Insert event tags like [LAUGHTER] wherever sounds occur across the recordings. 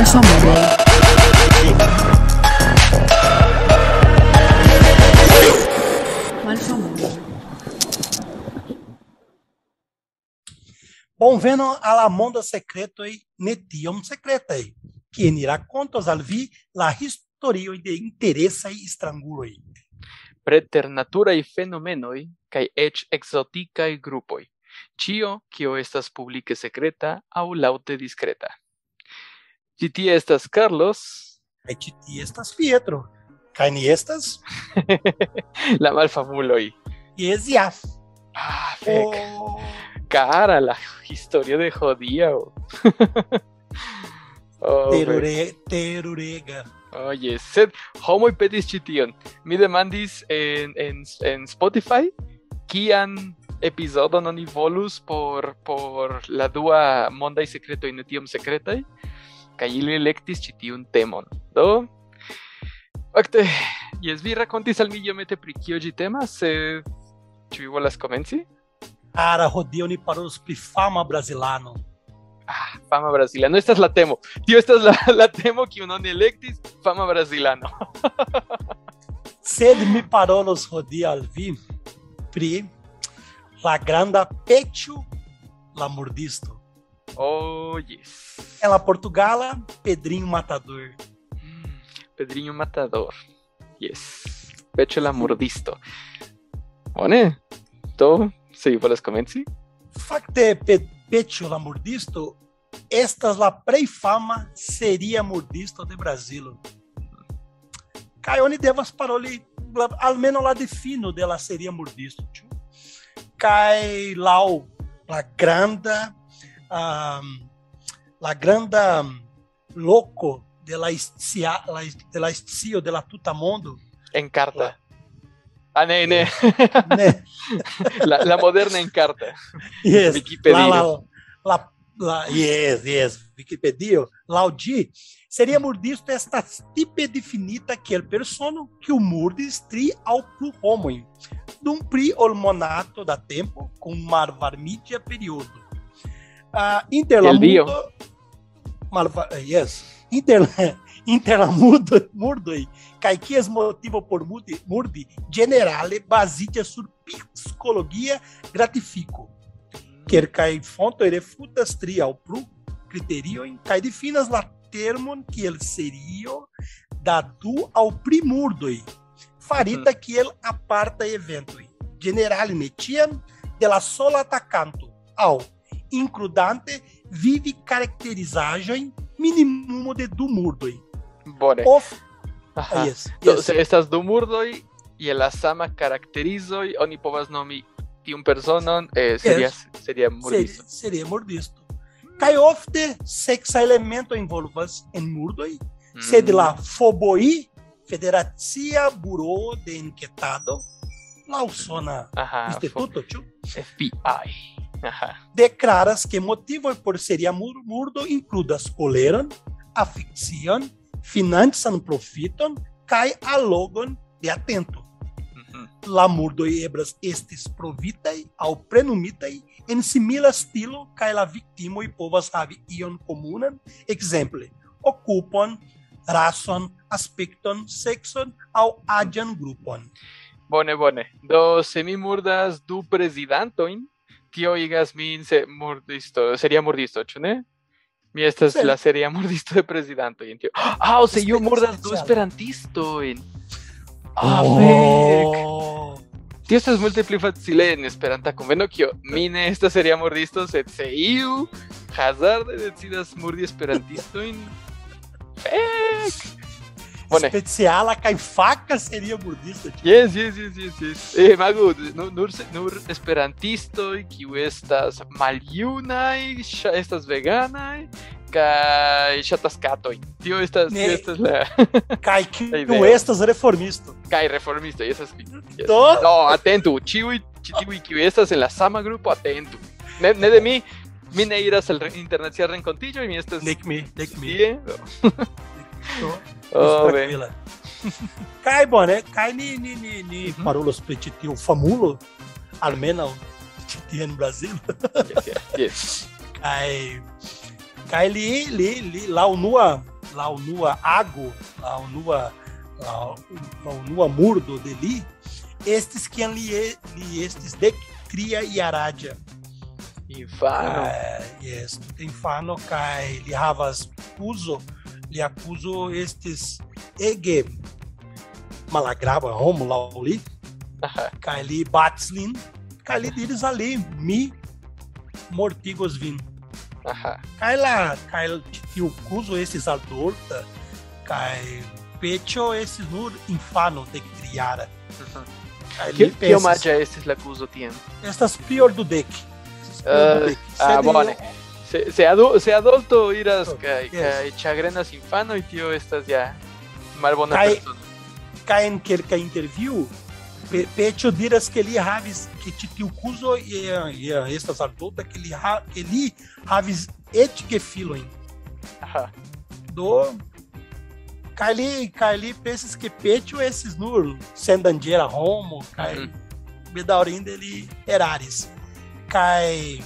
Manchmal Music. Bonvenon alla mondo secretoi netiom secretai, quien ira contos al vi la historioi de interesse e estrangulo aí. Preternatura interesai stranguloi. Preternaturaj fenomenoj kaj eĉ ekzotikaj grupoj. Ĉio, kio estas publike secreta aŭ laŭte diskreta. Ĉi tie estas Carlos, Kaj ĉi tie estas Pietro, kaj ni estas la malfamuloj. Jes Ah, fek. Oh, Cara, la historio de jodía. oh. [LAUGHS] Oh, ve. terure, terurega. Oye, sed homoj petis ĉi tion. Mi demandis en, en, en Spotify kian epizodon oni volus por, por la dua mondaj sekretoj ne tiom sekretaj kaj ili elektis ĉi tiun temon. Do fakte, jes vi rakontis al mi iomete pri kio ĝi temas, sed ĉu vi volas komenci? Cara, hodiaŭ ni parolos pri fama brazilano. Ah, fama brasilano. Esta es la temo. Tío, esta es la, [LAUGHS] la temo que uno electis, fama brasilano. [LAUGHS] Sed mi parolos hodiaŭ al vi pri la granda Pecho la Mordisto. Oh, yes. En la Portugala, Pedrinho Matador. Mm, Pedrinho Matador. Yes. Pecho la mordisto. Bone. To, se volas komenci? Fakte pe, Pecho la Mordisto estas la plej fama seria mordisto de Brazilo. Kaj oni devas paroli almeno la difino de la seria mordisto. Kaj laŭ la granda um, la granda loko de la scia, la, de la scio de la tuta mondo Encarta. Ah, ne, ne. [LAUGHS] ne [LAUGHS] la, la moderna encarta. yes, Wikipedia. La, la, la, yes, yes, Wikipedia, laudi, seria mordisto esta tipe definita que el persono que o murdis tri ao plu homem, dum pri hormonato da tempo com marvarmidia periodo. Uh, inter la El dio. mundo, malva, yes, inter, [LAUGHS] inter la mundo, murdoi, kai kies motivo por murdi, murdi generale basitia sur psicologia gratifico. Quer kai fonto refutas tri ao plu criterion kai definas la termon kiel serio da du ao primurdoi farita kiel aparta eventoi generale metiam de la sola atacanto ao incrudante vivi caracterizaĵojn minimumo de du murdoi Bone. of Aha. yes, Do, yes. estas du murdoj je la sama karakterizoj oni povas nomi tiun personon eh, seria seria murdisto. Seria, seria mordisto. Kaj ofte sexa elemento envolvas en murdoj, Mm. sed la FOBOI, Federacia Bureau de Enquetado, la usona instituto, ĉu? FBI. Declaras que motivoj por seria mur- murdo includas koleron, afikcion, financan profiton kaj allogon de atento. Mhm. la murdoj eblas estis provitaj aŭ plenumitaj en simila stilo kaj la viktimoj povas havi ion komunan, ekzemple okupon, rason, aspekton, sekson aŭ aĝan grupon. Bone, bone. Do se mi murdas du prezidantojn, tio igas min se murdisto, seria murdisto, ĉu ne? Mi estas Sí. la seria murdisto de prezidantoj en tio. Ah, se io Espe- murdas du esperantistojn. Ah, fek. Oh. Tio estas multe pli facile en Esperanta konveno, kio mi ne estas seria murdisto, sed se iu hazarde decidas murdi esperantistojn, [LAUGHS] fek. Bone. Speciala kaj faka seria murdista. tio. Yes, yes, yes, yes, yes. Eh, Magu, nur, nur, nur esperantistoj, kiu estas maljunaj, estas veganaj, kaj ŝatas katojn. Tio estas, Ne. estas la... [LAUGHS] La kiu estas reformisto. kaj reformistoj, estas... Yes. Do? No, atentu, ĉiuj, ĉi tiuj, kiuj estas en la sama grupo, atentu. Ne, ne de mi, mi ne iras al internacia renkontiĝoj, mi estas Nek mi, nek mi. Do? [LAUGHS] Oh, tranquila. Kaj bone, kaj ni ni ni ni pri ĉi tiu famulo, Brazilo. Yes, yes, yes. Kaj kaj li li li lá o nua água, lá o nua, lá, o, lá o nua murdo dele, estes que ali, li estes de cria e aradia. Infano. Ah, yes, infano kai li havas uso, li acuso estes ege malagrava homo lauli, [LAUGHS] Aha. kai li batslin, kai li diris ali mi mortigos vin. Aha. Kai lá, kai tiu cuso esses adulta, kai pecho esses nur infano de criara. Uhum. Que, que omaggio estes la accuso tien? estas pior do deck. Pior Ah, do deck. ah, Sed bone. Se, se, adu, se adulto iras Oh, kai, yes. chagrenas infano y tío estas ya malbona Kai- persona. Kai en kelka interview, pe- pecho diras que li havis que ti tiu cuso e e estas adulta que li ha, que li havis et gefiloin. Aha. do Kylie, Kylie pensas que pecho esses nur sendangeira homo, cai Uhum. bedaurim dele erares. Cai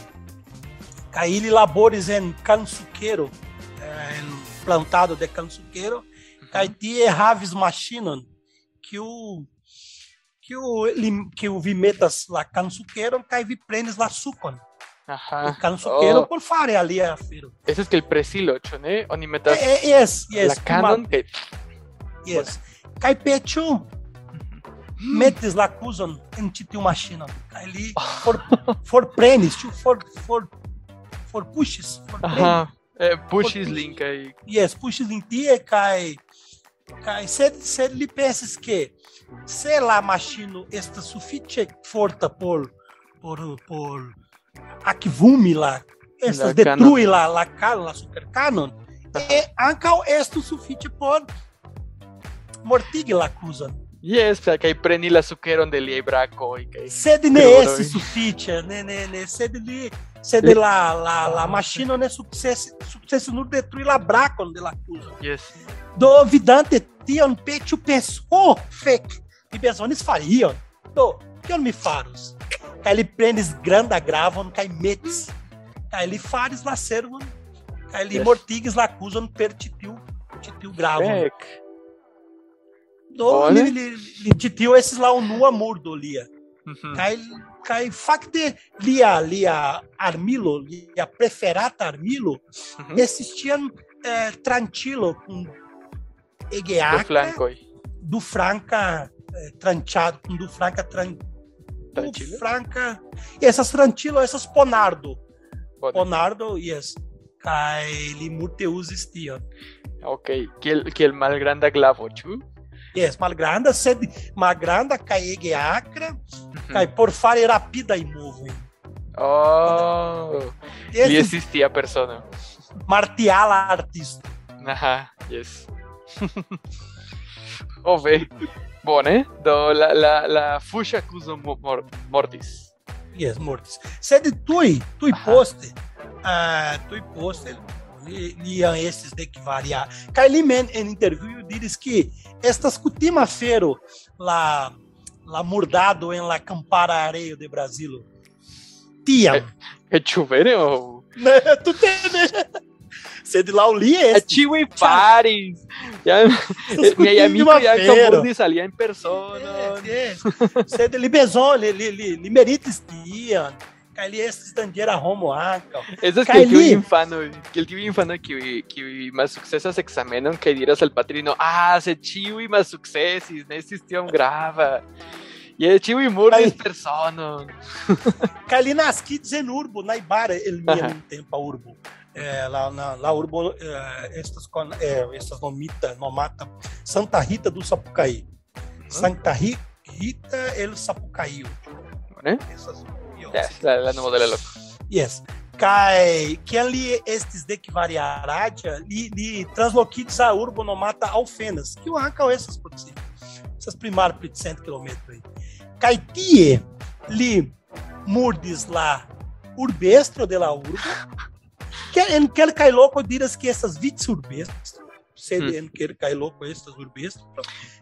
cai ele labores em cansuqueiro, eh, plantado de cansuqueiro, cai tie raves machinon que o que o que o vimetas lá cansuqueiro, cai vi prenes lá sucon. O Aha. cansuqueiro Oh. por fare ali a feiro. Ese es que el presilocho, ¿no? Oni metas Eh, eh, yes, yes. la canon que Yes. Cai pecho, metes lá acusam em titiu machina. Cai ali, for, for prenis, for, for, for pushes, for prenis. Ajá. Eh, push Por- is link aí. Yes, pushes em ti e cai, cai, se, se lhe pensas que, se lá machino esta sufite forta por, por, por, akvumi lá, estas La detrui lá, lá, canon, lá super canon, Ajá. e anca esto sufite por mortig lá acusam. Yes, hay preni la suqueron del y braco y que Sede ne né? sufite, ne, ne, ne, sede li, sede la, la, la machina ne success, success nur detrui la bracon de la cusa. yes. Do vidante tion petiu pensou, fec, mi besones fariam, do, que me faros? Cai li prenes granda gravon, cai metes, cai li fares la servon, cai li Yes. mortigues la acusam per titiu gravon. Heck. Do, Olha. li, li, li lá o nua murdo lia. Kai, kai fakte lia, lia armilo, lia preferata armilo, Ujú. existiam eh, tranquilo com Do egeaca flanco aí. do franca eh, tranchado, com do franca tran, do Tranquilo. franca, e essas tranquilo, essas ponardo, Pone. ponardo, yes, kai li multe existiam. Ok. Que el, que el mal grande glavo, chu. Yes, malgranda, sed malgranda kai egeacra, Ujú. kai por fare rapida e movo. [LAUGHS] Oh. Y Esse existía persona. martiala artista. Ajá, yes. Ove. Bone. Do la, la, la fuscia accuso mo- mor- mortis. Yes, mortis. Sed tui, tui Aha. poste, uh, tui poste, liam estes de que varia. Kai li men en interview diris que estas cutima fero la la murdado en la campara areio de Brasilo. Tiam. ¿Es chuvere o...? tu tene. Sed lá o li A este. Chiwi Paris. Ya, Estas mi amigo cutima ya fero. como salía en persona. Yes, yes. Sed li beson, li, li, li, li meritis tiam. Kai li estes dandiera homo anca. Eso es que el Kylie. kiwi infano, que el kiwi infano que que más successas examenan que dirás al patrino, ah, se chiwi más successis, ne existiam grava. E é chiwi murdis Aí. persona. Kai li nascidos en urbo, na Ibara, ele mesmo tempo a urbo. É, lá, na, lá urbo, é, estas, é, estas nomita, nomata, Santa Rita do Sapucaí. Santa Ri- Rita el Sapucaí. ¿Eh? Essas, Yes, la, la no modelo loco. Yes. Kai, que ali estes de que variaradia, li, li transloquides a urbo nomata Alfenas, que o arrancam essas por si. Essas primárias por 100 km aí. Kai tie, li murdis lá urbestro de la urbo, que en que ele cai louco diras que essas vites urbestro, sede en que ele cai louco estas urbestro,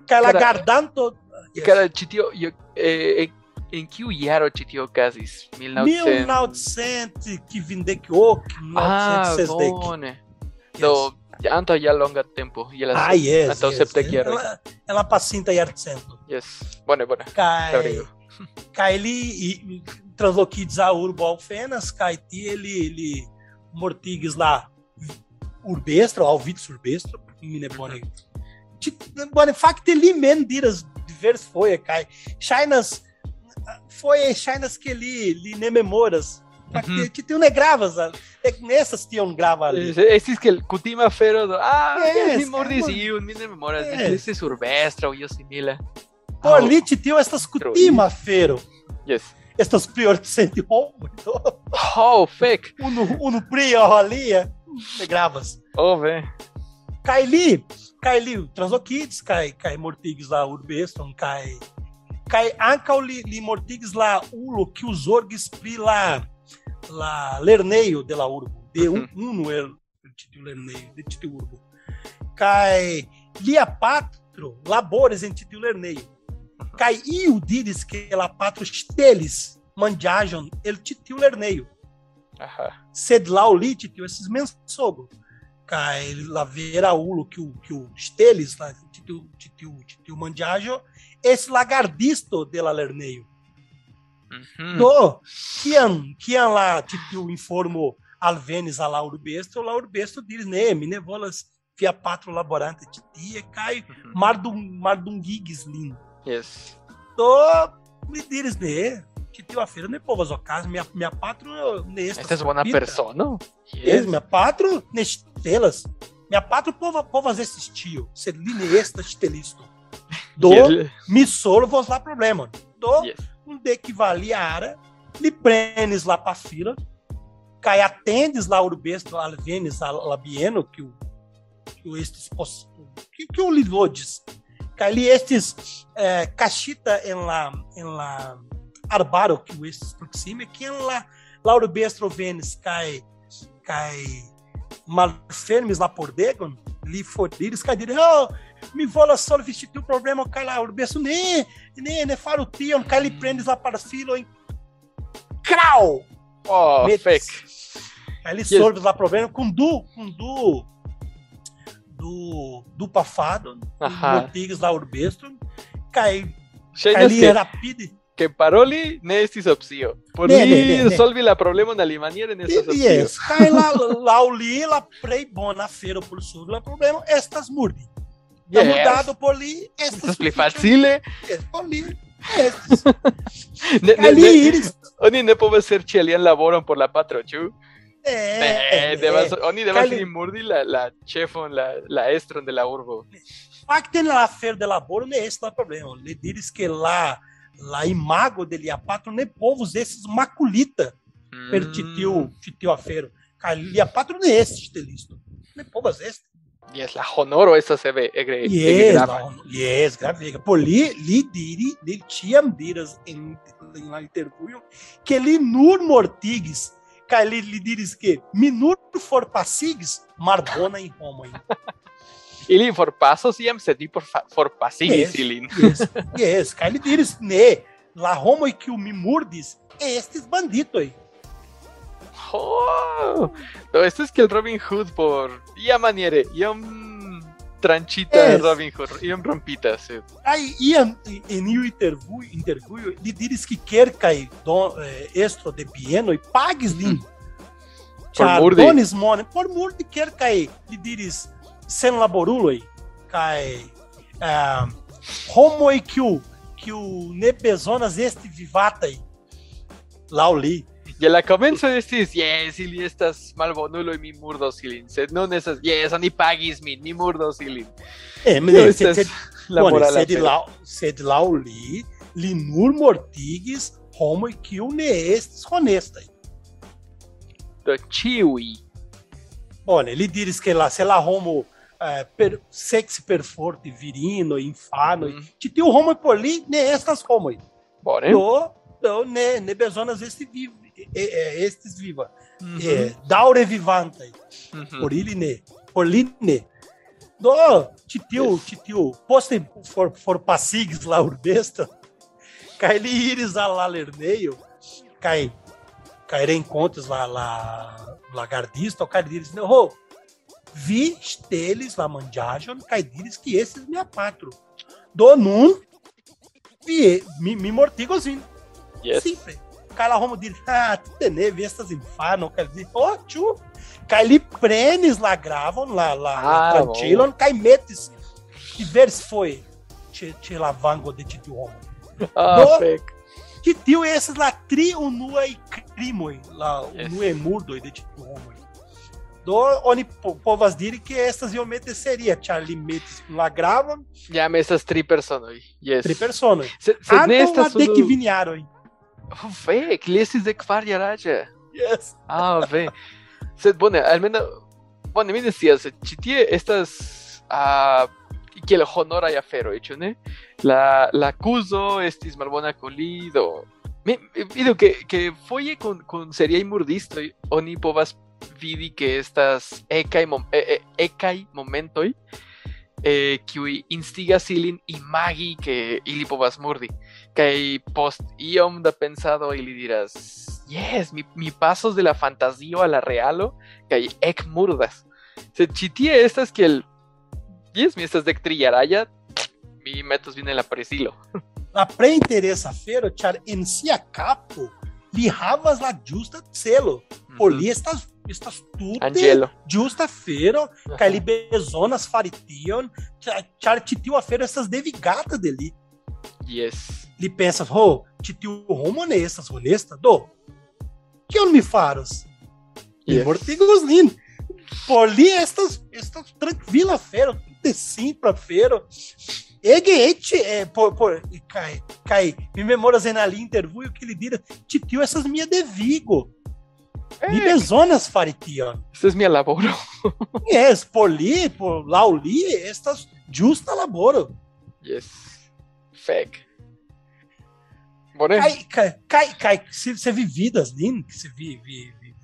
cai lá Cara, guardando yes. Cara, chitio, yo, eh, en que iaro chitio casis? 1900. 1900 que vinde que o, Ah, 1960. bone. Do, Anto ya longa tempo. Y la Ah, yes, Anto yes. septe quiero. Ela, ela pacinta yarcento. Yes. Bueno, bueno. Cai, ele e transloquides a urbo alfenas, cai ti ele, ele mortigues lá urbestro, alvitus urbestro, mine bone. Ti- Bone, fact ele mendiras divers foi, cai. Chinas foi Chinas que li ne memoras. Uhum. Ti tem um negravas, nessas tinham grava ali. Esse es que Kutima Fero. do- Ah, Yes, mi mordis é, e un mine memoras. Yes. Esse surbestra o Yosimila. Por ali te tinham estas cutima, feiro. Yes. Estas prioricente homo. Oh, fake. Uno, uno prior ali, é, negravas. Oh, ve. Kylie, Kylie, Transokids, cai, cai Mortigues lá, Urbeston, cai. Cai Ankau li, li Mortigues lá, Ulo, que os orgs pri lá, lá, Lerneio de la Urbo, de um, uno el, el Lerneio, de titio Urbo. Cai Lia Patro, Labores em titio Lerneio. Cai Iu diris que la Patro Stelis, Mandiajon, el titio Lerneio Ajá. sed lá o lit, tio, esses mensogo. Cai lá ver a ulo que o, que o Steles, lá, tio, tio, tio Mandiajo, esse lagardisto de la Lerneio. Ujú. Do, kian lá, tio, informo alvenes a la urbesto, la urbesto diz, ne, mine volas via patro laborante titia, cai Ujú. mardum, mardum lin. Yes. Do, me diris, ne, tio, a feira, ne povas ocas, minha, minha patro, ne, Esta es buena pita. persona. Yes. Minha patro nestelas. Minha patro pova, povas esses tio. Sed line estas stelisto. Do Yes. mi solo vos lá problema. Do Yes. um de que valia li prenes lá pra fila. Cai atendes lá urbesto alvenes labieno que o que o estes que, que o. Cai li estes eh, cachita em la em la arbaro que o estes proxime que em la lá urbestro venes cai cai malfermes lá por degon li fodiris cai dire oh mi vola solo vestir o problema cai lá urbesto ne ne ne faro tion cai li para filo em crau Oh, fake. Aí ele Yes. sorve lá problema com du, com du, do, do pafado, Ajá. Mortigues lá urbestro, cai, ali rapide, que paroli nestis opcio. Por Ne, li ne, ne, ne. solvi la problema na limaniera nestas e opcio. yes, cai lá, lá o li, lá prei bona feira por sorve lá problema, estas murdi. Tá Yes. mudado por li, estas Estas pli facile. Yes, por li, estes. [LAUGHS] Ne, ne, Ali ne, oni ne povas ser ĉi alian laboron por la patro, ĉu? é, Ne, é, devas, oni devas Cali- la, la ĉefon, la, la estron de la urbo. Factem la feira de laboro não é esse lá o problema. Lhe diz que lá, lá imago dele a patro ne povos esses maculita per Mm, titio, titio afero. Cali a patro ne esse stelisto. Ne povas este. Yes, la honoro se ve egre, Yes, grava. não, yes, gravega. Por li, li diri, li tiam diras em, em lá interview que li nur mortigues, cali li diris que minur for passigues, marbona Roma. [LAUGHS] hein. Ili forpasos iam sed por forpasigis Yes. ilin. Yes, yes, cali diris ne, la o me murdis, é estes bandito aí. Oh, no, esto es que el Robin Hood por ia maniere, iam tranchita Yes. Robin Hood, iam rompitas. eh. Aí ia em o interview, interview, ele diz que quer cair do, eh, extra de pieno e pagues lin. Por murdi. Chardones mone, por murdi quer cair. Ele diz sem laborulo cai ah, homo e que o que o nebezonas este vivata aí. Lá o li. Y la comenzo estis, yes, ili estas malbonulo y mi murdos ilin, sed non esas, yes, oni pagis min, mi murdos ilin. No, é, estas sed- la Bone, sed lá, sed o li, linur mortigues, homo e que o ne estes honesta. Do ciui. Bone, ele diz que lá, sei lá, homo eh, per, sexy per forte, virino, infano, Mm. ti tiu homo por li, ne estas homoi. Bone. Do, do, ne, ne bezonas este viv, eh, eh, estes viva. Mhm. Eh, daure vivanta, Mhm. por ili ne, por li ne. Do, ti tiu, ti tiu, poste for, for passigues lá urbesta, cai li iris a lá lerneio, cai, cai reencontros lá, lá, lagardista, o cara diz, oh, vi deles la mangiagion, cai diris que esses mia patro. Do nun, vi, mi, mi mortigozinho. Yes. Sempre. Cai lá, Romo diz, ah, tu tene, vi estas inferno, quer dizer, oh, tchu. Cai li prenes lá gravam, lá, lá, Ah, lá tranquilon, cai metes. E ver se foi, te, te lavango de titio Romo. Ah, No. fake. Titio esses lá tri unua e crimoi, lá, Yes. unua e murdo de titio Romo. Do, onde po- povas diri que estas iam meter seria, Charlie metes lá gravam, Llame estas tri personas. Yes. tri personas. Se Ah, não, nesta lá de que viniaram. Oh, [LAUGHS] fake. Liesis de kvar jaraja. Yes. Ah, ve. Se, bone, almeno, bone, mi decías, ci tie estas, ah, kiel honora y afero, hecho, ne? La, la accuso estis malbona colido. Mi, mi- vidu que, que foje con, con seriai murdistoi, oni povas vidi que estas ecai, mom, eh, eh, ecai momentoi, eh, kiui instigas ilin imagi que ili povas murdi. Kai post iom da pensado ili diras, yes, mi, mi pasos de la fantasio a la realo, kai ek murdas. Se chitie estas que el, yes, mi estas de trillaraya, mi metos viene la parecilo. [LAUGHS] La pre interessa fero, char en sia capo, li havas la justa celo. Por li estas, estas Angelo. justa fero, kaj li bezonas fari tion, char, char titio afero estas devigata de li. Yes. Li pensas, ho, titio homo ne estas honesta, do, kion mi faros? Mi Yes. mortigos lin. Por li estas, estas tranquila fero, tute simpla fero. Ege ete, é, por, por, e cai, cai, me memoras en ali interview que ele dira, titio essas minha de Vigo. Mi Eh, bezonas fari tion. este es mi laboro. [LAUGHS] Yes, por li, por lau li, estas justa laboro. Yes. Fake. Cai, cai, cai, cai. Se, se vi vidas lin, que se vi, vi, vi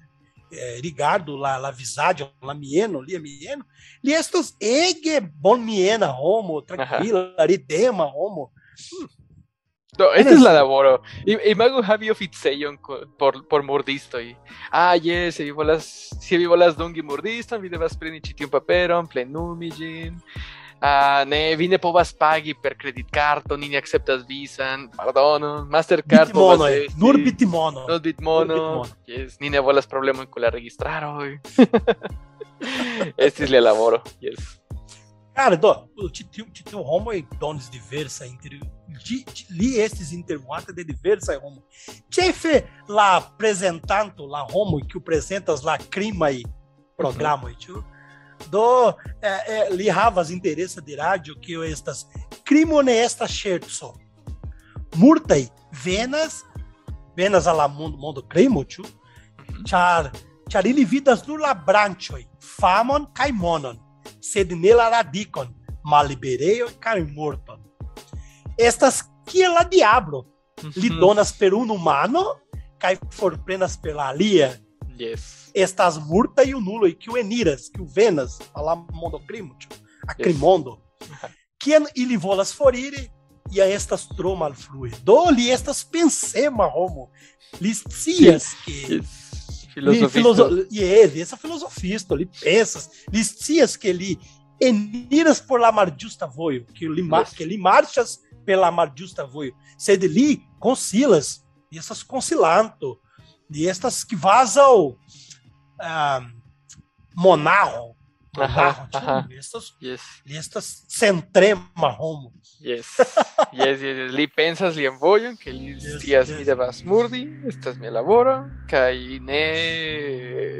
é, Rigardo la, la visaggio, la mieno, li mieno, li estos ege bon miena homo, tranquila, ridema homo. No, esta es la laboro. Y, y mago Javi co- por, por mordisto. Y, ah, yes, se vivo las, se vivo las dungi mordisto, vi devas preni ĉi tiun paperon, plenumi Ah, ne, vi ne povas pagi per kreditkarto, ni ne akceptas visan, pardono, Mastercard Bitmono, povas eh, esti. nur bitmono. Nur Bitmono. Nur Bitmono. Yes, ni ne volas problemon kun la registraroj. [LAUGHS] Estis la laboro, yes. Cara, do, titio, titio homo e donos diversa inter, di, di, li estes intervata de diversa homo. Chefe lá apresentando lá homo que o apresentas lá crima e programa, tio. Do é, é, li havas interesse de rádio que eu estas crimone esta scherzo. Murtai venas venas ala mundo mundo crimo. Char char ili vidas nur labranchoi, famon kai monon sed nela radicon, malibereo kaj morton. Estas kiel la diablo, li Mhm. donas per unu mano kaj forprenas per la alia. Yes. Estas multa e o nulo e que o eniras, que o venas, fala mondo crimo, a crimondo. [LAUGHS] Quien ili volas foriri, e a estas tro malflue. Do li estas pensema homo. Li scias que Yes. Li Filosofista. filoso... Yes, essa filosofista, li pensas, li scias que li eniras por la mar justa voio, que li, mar... Que li marchas pela mar justa voio, sed li concilas, e essas concilanto, e estas que vazam ah, monarro, monarro, ajá. tio, estas, Yes. e estas centrema homo. Yes. yes, yes, yes. Li pensas li envoyon, que li Yes, scias yes. mi devas murdi, estas mi laboro, kaj ne...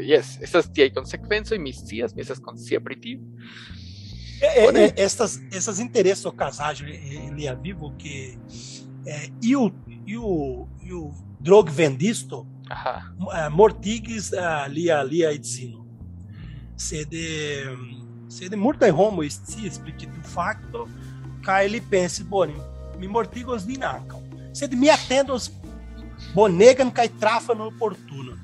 Yes, estas tiaj konsekvencoj, mi scias, mi estas konscia pri tio. É, é, é, estas, essas interesses ao casagem em Lia Vivo que é, e o e o e o drog vendisto Ajá. uh, mortigis uh, lia lia edzino sede sede multa homo esti explicitu facto ca ele pense boni mi mortigos dinacam sede mi atendos bonegan kai trafano oportuno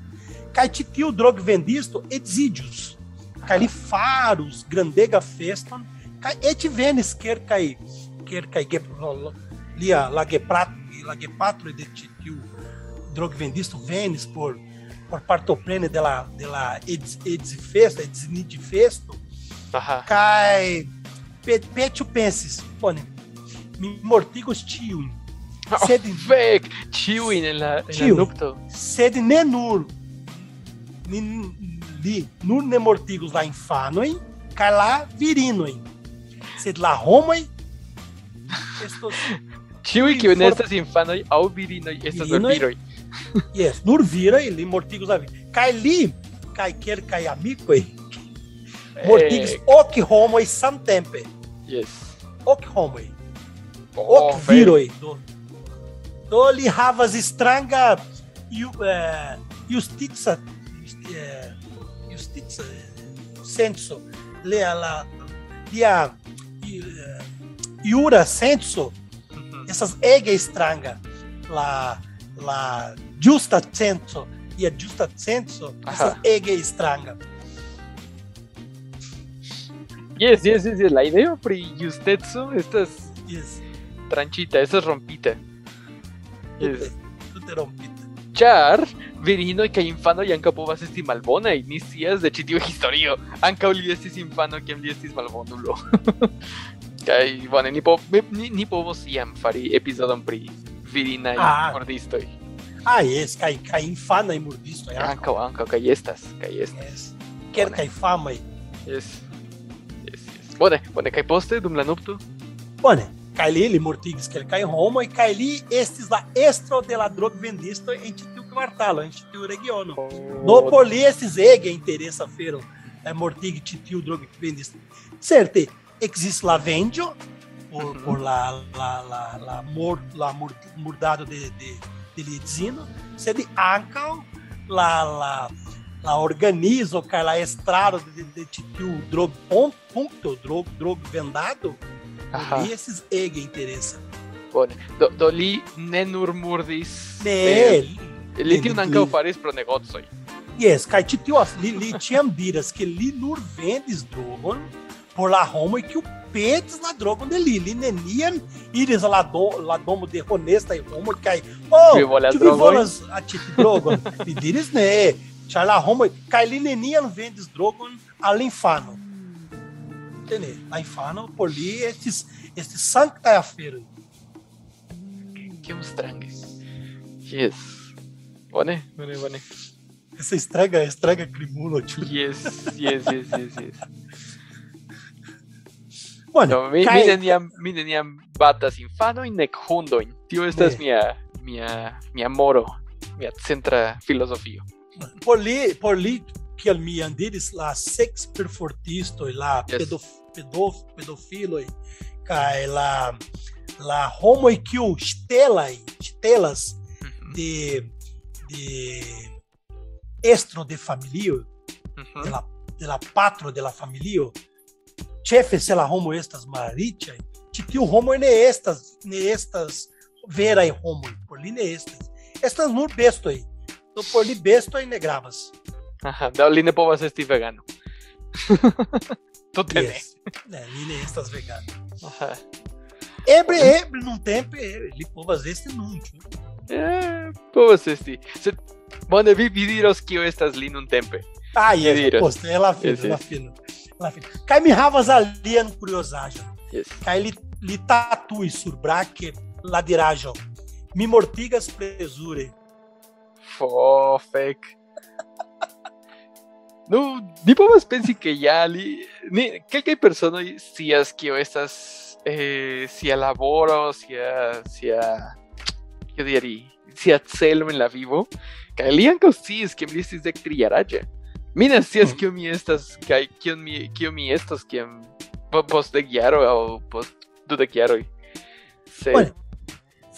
kai titiu drog vendisto exidius kai li faros grandega feston kai et venis quer kai quer ge lia la geprat la gepatro de titiu drog vendisto venis por por partoprene della della eds, eds festa eds festo Ajá. Kai pe, pecho pensis, pone. Mi mortigos tiuin. Oh, Sed, Fake. Chewing en la, en la nupto. sed ne nur ni, li nur ne mortigos la infanoi, kai la virinoi. Sed la homoi estos [LAUGHS] Chewing que for- estas infanoj aŭ virinoj estas Virinoj? [LAUGHS] yes, nur viroi li mortigos la vi. Kai li kai kelkaj amikoj mortigis Eh, ok homoi samtempe. Yes. Ok homoi. Oh, ok viroi. Do, do li havas stranga ju, justiza eh, justiza eh, senso lia la lia eh, jura senso Mhm. essas ege stranga la la justa senso e a justa senso Ajá. ege stranga Yes, yes, yes, yes. La ideo pri justeco estas yes tranchita, estas rompita. Yes. tute tute rompita Ĉar virinoj kaj infanoj ankaŭ povas esti malbonaj, ni scias de ĉi tiu historio. Ankaŭ li estis infano kiam li estis malbonulo. [LAUGHS] kaj bone, ni, po, ni, ni povos iam fari epizodon pri virinaj Ah. Ah yes kai kai infana e mordisto ja Ankaŭ, ankaŭ, kaj estas, kaj estas. yes quer kai fama Yes. Yes, yes. Bone, bone, kaj poste dum la nupto? Bone, kaj li li mortigis kelkaj homoj kaj li estis la estro de la drogvendisto en ĉi tiu kvartalo, en tiu regiono. Do por li estis ege interesa fero eh, mortigi ĉi tiu drogvendisto. Certe, ekzistis la venĝo por, Mhm. por la la la la mor, la mur, murdado de de de lia edzino, sed ankaŭ la la la organizo kaj la estraro de, de, de ĉi tiu drog punkto drog drog vendado Aha. li estis ege interesa. Bone. Do, do li ne nur murdis... Ne, eh, li, li tion ankaŭ faris pro negocoj. yes, kaj ĉi tio li, li ĉiam diras ke li nur vendis drogon por la homoj kiu petis la drogon de li. Li neniam iris al la, do, la domo de honestaj homoj kaj oh, Vi volas ĉu vi drogojn?" volas aĉeti drogon? [LAUGHS] diris ne, ĉar la homoj kaj li neniam vendis drogon al infano. Entende? La infano por li estis estis sanktaj aferoj. Kiom strange. Yes. Bone, bone, bone. Essa estraga, estraga crimulo, tio. Yes, yes, yes, yes, yes. Bueno, No, mi, mi kaj- neniam, mi neniam batas infanojn nek hundojn. Tio estas Ne. mia, mia, mia moro, mia centra filozofio. por li, por li kiel mi jam diris, la sex perfortistoj, la Yes. pedof, pedof, pedofiloj kaj la la homoj kiu ŝtelaj ŝtelas Mhm, de de estro de familio, mhm. de la, de la patro de la familio, ĉefe se la homo estas malriĉaj, ĉi tiu homoj ne estas ne estas veraj homoj, por li ne estas. Estas nur bestoj. Do por li bestoj ne gravas. [LAUGHS] Aha, do li ne povas esti vegano. [LAUGHS] Tute ne. Yes. Ne, li ne estas vegano. Aha. Eble, eble, num tempo, li povas esti nun, ĉu? Eh, povas esti. Sed bone vi, vi diros kio estas li nuntempe. Ah, yes, diras. poste, é la fino, Yes, é la yes. fino. La fino. Kaj mi havas alian kuriozaĵon. Yes. Kaj li, li tatuis sur brake la diraĵo. Mi mortigas plezure. Fo, fek. [LAUGHS] Nu, ni povas pensi ke ja li... Ni, kelkaj personoj scias kio estas eh, sia laboro, sia... sia... Kio diri? Sia celo en la vivo. Kaj li ankaŭ sciis ke mi estis dek trijaraĝa. Mi ne scias Mhm. kio mi estas kaj kion mi kio mi kiam po- post dek jaro aŭ post dudek jaroj. Sed... Bueno,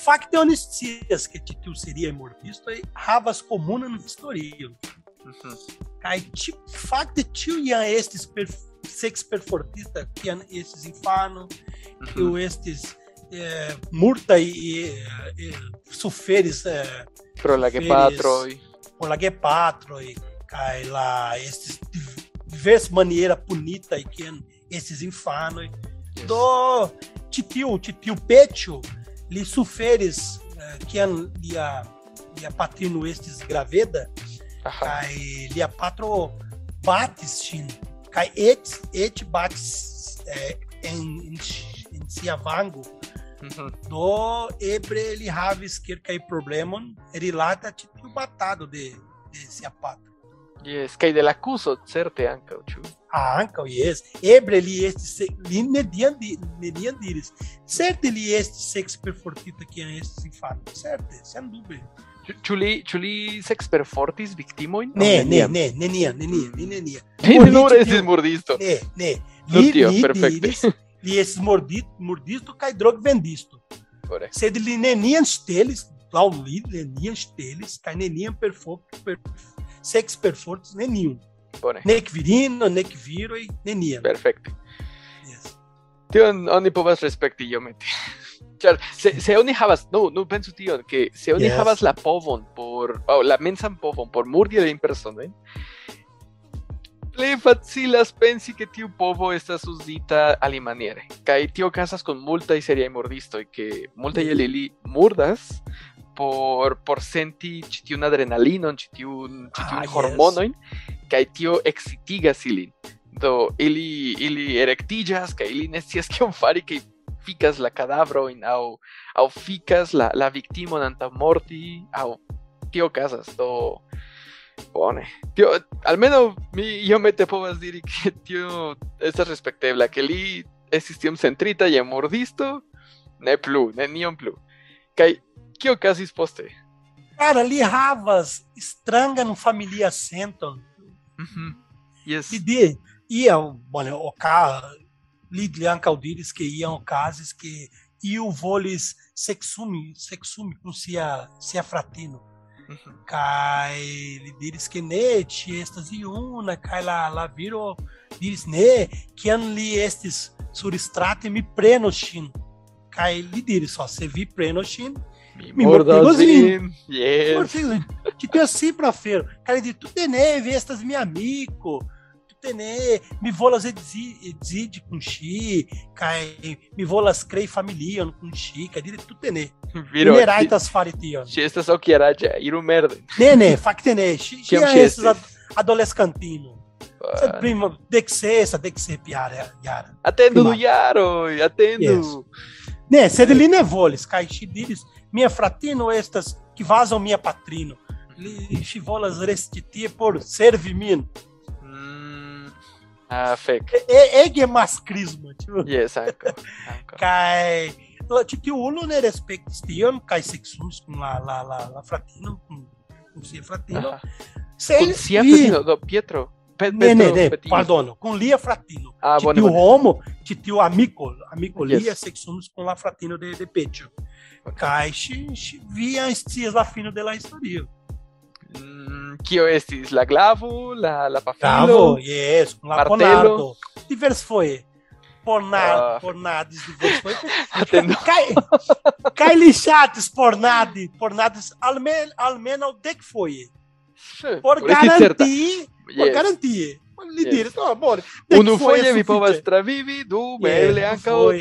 fakte oni scias ke ĉi tiu seriaj mortistoj havas komunan historion. Mhm. Kaj ĉi fakte ĉiu jam estis per, sex perfortista kiam estis infano, Mhm. kiu estis eh, multaj eh, eh, suferis eh, Pro la Feres. Gepatroj. por la gepatroj kaj la estis div- divers maniera punita kiam estis infanoj. Do ĉi tiu peĉo li suferis eh, kiam lia lia patrino estis graveda kaj lia patro batis ŝin Kai et, et bates eh, em, em, em Mhm. do ebre ele havis kelkaj problemon rilata ĉi tiu batado de, de sia patro. Yes, kaj de la kuzo certe ankaŭ, ĉu? Ah, ankaŭ jes. Ebre li estis li neniam di, neniam diris. Certe li estis seksperfortita kiam estis infano. Certe, sendube. Ĉu- Ĉu li ĉu li seksperfortis viktimojn? Ne, ne, ne, neniam, neniam, li neniam. Li nur estis murdisto. Ne, ne. Li, tio, perfekte. li estis mordido, mordisto kaj drogvendisto. Sed li neniam ŝtelis, laŭ li neniam ŝtelis kaj neniam perfo, per, seksperfortis neniun. Bone. Nek virino, nek viroj, neniam. Perfekte. Yes. Tion oni povas respekti iomete. Ĉar [LAUGHS] se, se oni havas, no, no pensu tion, ke se oni Yes. havas la povon por, aŭ la mensan povon por murdi ilin personojn, plej facilas pensi ke tiu povo estas uzita alimaniere. Kaj tio okazas kun multaj seriaj murdistoj, ke multaj el ili murdas por, por senti ĉi tiun adrenalinon, ĉi tiun, ĉi tiun Ah, yes. hormonojn, kaj tio excitigas ilin. Do ili ili erektiĝas kaj ili ne scias kion [LAUGHS] fari kaj fikas la kadavroin aŭ aŭ fikas la, la viktimon antaŭ morti aŭ tio okazas. Do bone. Tio almenaŭ mi iomete povas [LAUGHS] diri ke tio estas respektebla, ke li estis tiom centrita je murdisto, ne plu, neniom plu. Kaj kio okazis poste? Cara, li havas strangan familia senton. Mhm. Yes. Li de, ia, bone, oca, li li ankaŭ diris ke iam okazis ke iu volis seksumi, seksumi kun sia, sia fratino. Mhm. Kaj li diris ke ne, estas iuna, kaj la, la viro diris ne, kiam li estis surstrate mi prenos ŝin. Kaj li diris, ó, se vi prenos ŝin, Mi Mi mordas mordas vin. Yes. Que tem assim pra feiro. Cara, de tu tenê, vê estas meu amigo. Tu tenê, me volas exide com chi, cai, me volas crei familia com chi, cai, de tu tenê. Viro. Mineraitas faritio. Ŝi estas okjaraĝa, iru merden. Ne, ne, fac tenê, chi, chi Kiam é ŝi esses estis? adolescentino. Você Ah, prima, dexesa, dexep, yara, yara. Atendu Prima. do jaroj, atendu. Ne, sed li ne cai, minha fratino estas que vazam minha patrino. Li, chi volas restitie por servi min. Mm, Ah, fek. E- ege mascrismo, tipo, Yes, ankaŭ. kai [LAUGHS] la tipo uno ne respektis tion kai sexus kun la la la la fratino kun kun sia fratino. Aha. Se Kun sia fratino, do Pietro. Pe- Ne, ne, Petro ne, pardono, con lia fratino. Ah, Titio bone. homo, titio amico, amico Yes. lia sexumus con la fratino de de Petio. Ok. Kai si si via stias la fino de la historia. Mm, Kio estis la glavo, la la pafilo. Yes, la. Ponardo. Divers foi. Pornado, Ah. pornades, divers foi. [LAUGHS] Atendu. Cai, cai lixates, pornade, pornades, almen, almeno dec foi. Por Por garantir, por garantir. Li diris, no, amore, foi foje é vi povas travivi, du Yes, eble ankaŭ.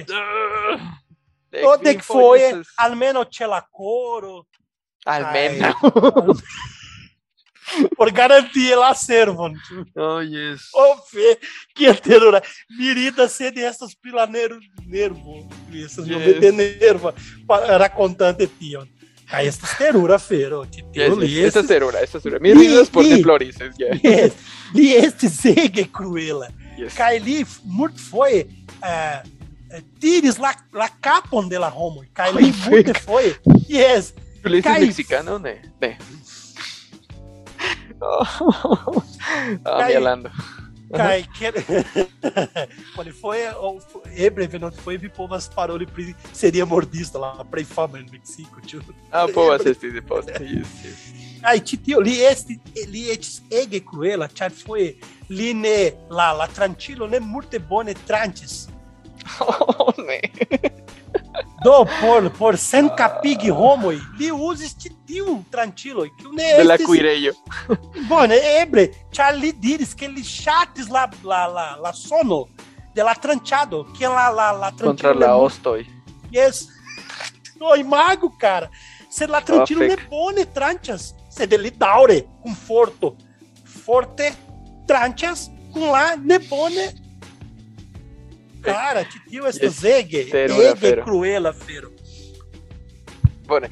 Foje. Dek O kvin dec foje foi, estas- almeno c'è la coro. Almeno. [LAUGHS] Por garantir, lá servam. Oh, yes. Ô, Fê, que terura. Mirida sede essas pilaneiros nervo. Essas Yes. yes. de nerva. pa- Racontante tio. Cai essas terura, fero. Yes, Tio, yes. li Esta estes, serura, esta serura. Mi ridas por de florises, yeah. yes, li estes ege cruela. Yes. Cai li, muito foi, eh, eh, tiris la, la capon de la homo. Cai li, muito foi, yes, ¿Tú le dices Kai- mexicano? Ne. Ne. Oh. Ah, Kai- que... Quando foi, e breve não foi, vi povas parou e pri- seria mordista lá, pra infama no México, tio. Ah, puedo hacer este de post. Yes, yes. Ai, titio, li este, li estis ege cruela, ĉar foi li ne, la, la tranĉilo ne multe bone tranĉis. Oh. Do por por senkapigi homoj, li uzis ĉi tiun tranĉiloj, kiu ne la estis cuirejo. bone eble, ĉar li diris ke li ŝatis la la la la sono de la tranĉado, que la la la Contra tranĉilo la ne mu- ostoi. Yes. [LAUGHS] No, imago, cara. Sed la tranĉilo Oh, ne bone tranĉas, sed li daŭre kun forto. Forte tranĉas com lá ne pone cara estas ege Cero, ege fero. cruela fero Bone.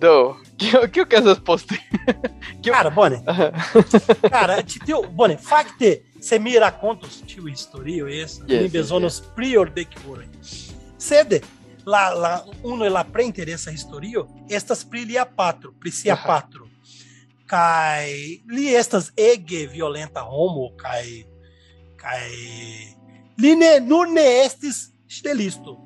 Do, que, que casas poste? [LAUGHS] cara bone [LAUGHS] cara titio bone fakte se mi racontos tiu historio es Yes, mi bezonos prior de que vorem sede la la uno la pre interesa historio estas pri lia patro pri sia patro. Kai li estas ege violenta homo kai kai li ne nur ne estis ŝtelisto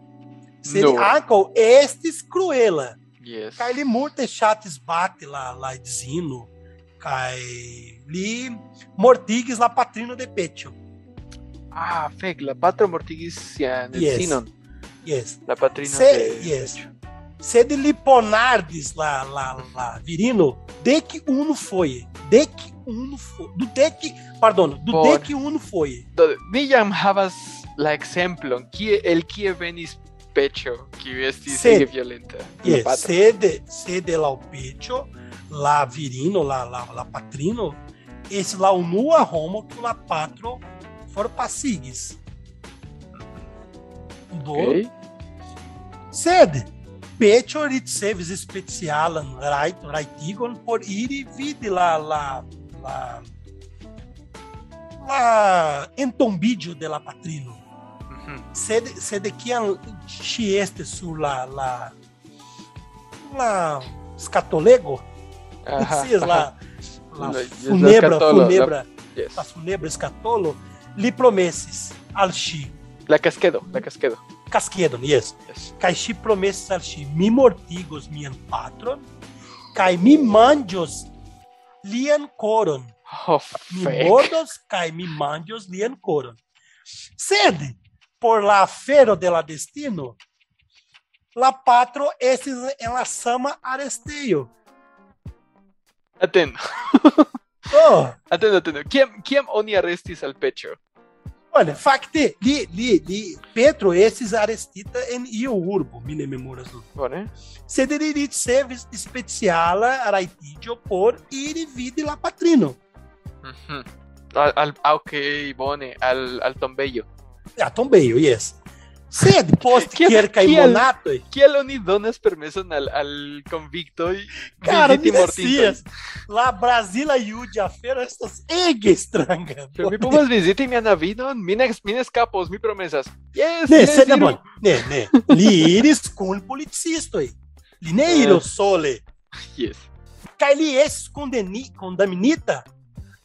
sed Nur. ankaŭ estis cruela Yes. Kai li multe chatis bate la la edzino kai li mortigis la patrino de pecho. Ah, fek, la patro mortigis sian Yes. edzinon, Yes. la patrino Se, de yes. pecho. Sed li ponardis la la la virino dec unu foje. Dec unu foje. Do dec, pardon, do Por- dec unu foje. Do, mi jam havas la ekzemplon, kie el kie venis pecho, kiu estis Sed- ege violenta. Yes. patro. Sed sed la pecho la virino la la la patrino esse la unua homo que la patro forpasigis. Do Ok. Sed pecho ricevis specialan right rajtigon por iri vidi la la la la entombiĝo de la patrino. Mhm. Sed sed kiam ŝi estis sur la la la skatolego, Aha, [LAUGHS] Sis, aha. la [LAUGHS] funebra skatolo, la- funebra Yes. la funebra skatolo li promesis al ŝi La casquedo, la casquedo. Casquedon, yes. Yes. Kai ŝi al ŝi mi mortigos mian patron kaj mi manĝos lian koron. Oh, Mi mordos kaj mi manĝos lian koron. Sed por la afero de la destino, la patro estis en la sama arestejo. Atendo, Oh, atendo. Kiam, kiam oni arestis al pecho? Olha, fakte li li li Petro estis arestita en iu urbo, mi ne memoras do Bone. sed li ricevis speciala rajtiĝo por iri vidi la patrino. Mhm. Al, al, ah, ok, bone, al, al tombejo. Ja, tombejo, yes. Sed post kiel- monatoj, Kiel oni donas permeson al, al convictoj cara, mi mortintojn? scias, la Brazila juĝa afero estas ege stranga. Ĉu mi povas viziti mian avinon? Mi ne, mi ne escapos, mi promesas. Yes, Ne, yes, sed ne. Ne. Li iris kun policistoj. Li ne Eh. sole. Yes. Kaj li estis kondeni- kondamnita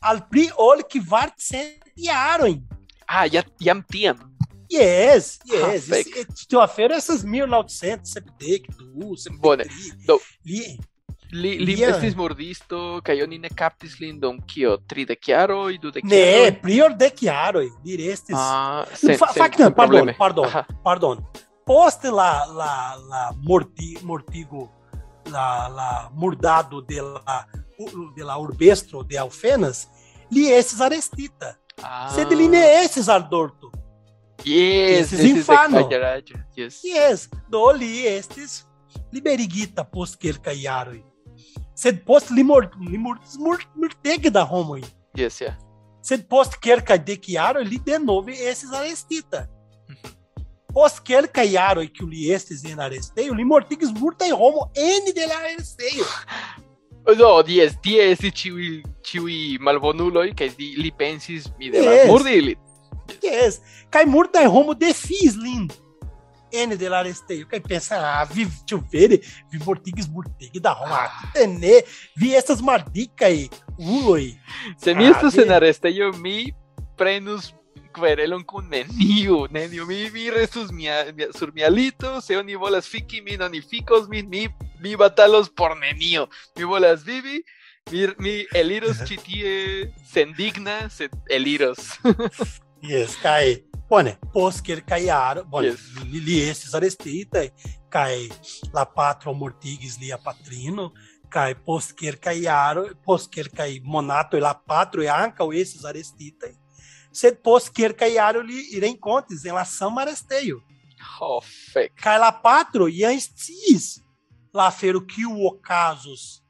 al pli ol kvarcent jarojn. Ah, ja, jam tiam. Yes, Ah, yes. fake. Esse- Tio afero essas 1972, Bone. 73. Do, Li, li, li Yeah. estis mordisto, kaj oni ne kaptis lin dum kio? Tridek jaroj, dudek ne, jaroj? prior de chiaroi, li restis. Ah, sen, Fa- sen, fakte, sen pardon. Aha. Pardon. Poste la la la morti, mortigo la la murdado de la de la urbestro de Alfenas, li estis arestita. Ah. Sed li ne estis aldorto. Yes, Esses infano. Yes. Yes, do li estis liberigita post kelkaj jaroj. Sed post li mort, li mortis mort, mortege da homoj. Yes, yeah. Sed post kelkaj dek jaroj li denove estis arestita. Post kelkaj jaroj kiu li estis en arestejo, li mortigis multaj homo ene de la arestejo. No, [LAUGHS] yes, tie estis ĉiuj ĉiuj malbonuloj kaj li, pensis mi devas Yes. murdi ilin. Yes, kaj multaj homo defiis lin ene de la arestejo. Kaj pensa, ah, vi ĉu vere vi mortigis multege da homo. Ah, ne, vi estas maldikaj uloj. Se mi Ah, estas vi- en arestejo, mi prenus querelon kun neniu, neniu. Mi, mi restus mia, mia, sur mia lito, se oni volas fiki min, oni fikos min, mi, mi batalos por nenio. Mi volas vivi, mi, mi eliros ĉi tie sendigna, sed eliros. [LAUGHS] Yes, kaj bone, post kelkaj jaroj, bone, Yes. li, li estis arestita kaj la patro mortigis lia patrino kaj post kelkaj jaroj, post kelkaj monatoj la patro ankaŭ estis arestitaj. Sed post kelkaj jaroj li renkontis en la sama arestejo. Oh, fek. Kaj la patro jam sciis la afero kiu okazos.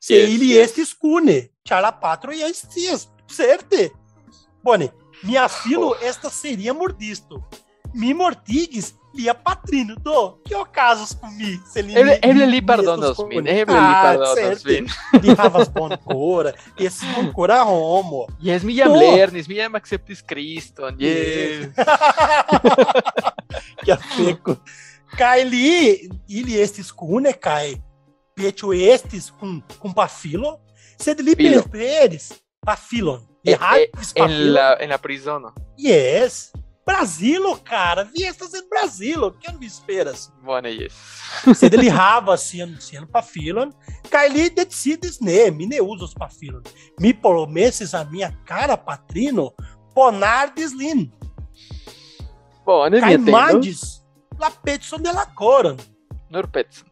Se Yes, ili yes. estis kune, ĉar la patro jam scias Certe. Bone, minha filo, esta seria mordisto. Mi mortigues lia patrino, do. Que ocasos comigo? Ele eble li pardonos min, eble li pardonos min. Li havas boncora, esse boncora homo. Yes, mi jam lernis, mi jam acceptis Kriston, yes. [LAUGHS] que afeco. Cai li, ili estis cune, cai. Petio estis cum, cum pafilo. Sed li Filo. Pafilon. Eh, En pafilon. la, en la prizono. Yes. Brasilo, cara. Vi estas en Brasilo. Que não me esperas? Bone, yes. Sed li havas sian, sian pafilon. Kaj li decidis ne, mi ne uzos pafilon. Mi promesis a minha cara patrino ponardis lin. Bone, mi Kaj atendo. mandis la petson de la coron. Nur Petson.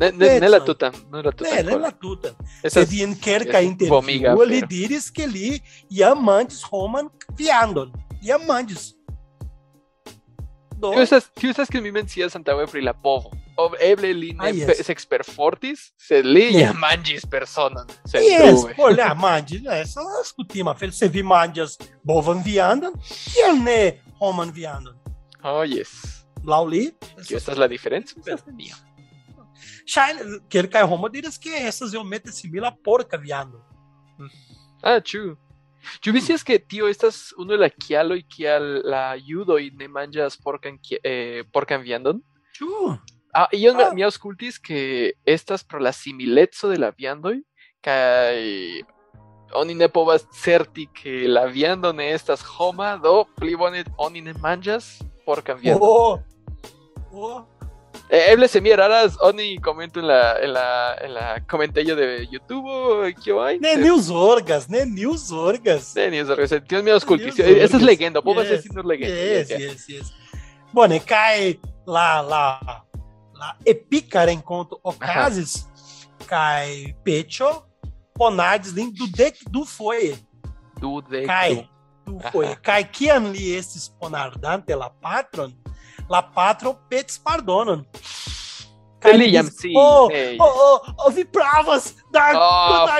Ne, ne, ne la Petson. tutan, nur la tutan. Ne, ne la tuta. Esas- Sed in kelka esas vomiga intervjuo li afero. diris ke li jam mandis homan viandon. Jam mandis. Do, Tio estas, tio estas que mi mencias antaŭe pri la povo. Eble li ne Ah, yes. pe- experfortis, sed li Yeah. manĝis personon. Yes, Sendube. olha, mandi, né? Essa escutima, fel se vi mandias bovan viandon, kiel ne homan viandon. Oh, yes. Lauli, Kio estas la diferenco? Estas nenio. Shine, kelkaj homo diras ke estas iomete simila porka viandon. Ah, ĉu. Ĉu vi scias ke tio estas unu el la kialoj kial la judoj ne manĝas porkan ki- eh, porkan viandon? Ĉu? Ah, ion Ah. mi, mi aŭskultis ke estas pro la simileco de la viandoj kaj oni ne povas certi ke la viando ne estas homa, do pli bone oni ne manĝas porkan viandon. Oh, oh. Eh, eble se mi eraras, oni comento en la, en la, en la comentello de YouTube, o kio hay. Ne news orgas, ne news orgas. Ne, ni zorgas, Dios mío. Dios Esa es orgas. legenda, povas Yes, esti nur legenda. Yes, yes, yes, yes. Bone, kaj la la la epika renkonto okazis kaj Pecho ponadis lin dudek du foje. Du de du foje. Kaj kiam li estis ponardante la patron, la patro petis pardonon. Kaj Li li jam diris, si, Oh, hey. oh, oh, oh, vi pravas da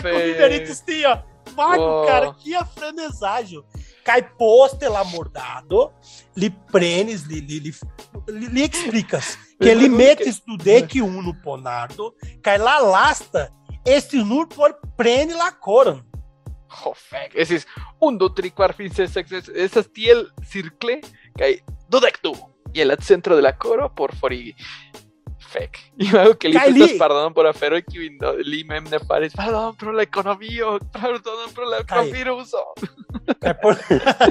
conviveritis tia. Vago, Oh. cara, que afreneságio. Cai poste la mordado, prenis, li, li, li, li, li explicas. Que li metes tu dec uno ponardo, cai la lasta, este nur por prene la coron. Oh, fek. Esis, un, du, tri, quar, fin, ses, sex, ses, esas tiel circle, kai dudek du. Y el centro de la coro por forigi. Fek. [LAUGHS] Y algo que li li- pardonon por afero kiu no, li mem ne faris. Pardon pro la pro la Kaj- viruso. Cai por,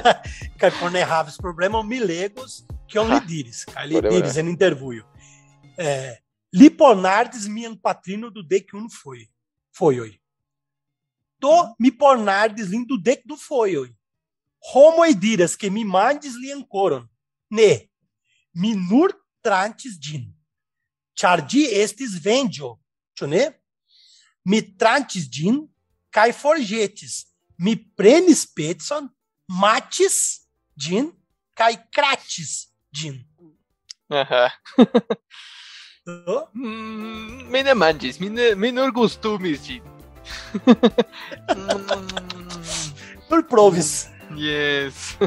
[LAUGHS] cai por ne havis problema mi legos, que on li diris, cai li diris en intervjuo. É, li ponardes mian patrino do dec uno foi. Foi oi. Do mi pornardes lin do dec do foi oi. Homoi diras que mi mandes li ancoron. Ne, mi nur trantis din. Char di estis vendio, ĉu ne? Mi trantis din kaj forĵetis. Mi prenis pecon, matis din kaj kratis din. Aha. Do? Mm, mi ne manĝis, mi, ne, mi nur gustumis ĝin. Nur provis. yes.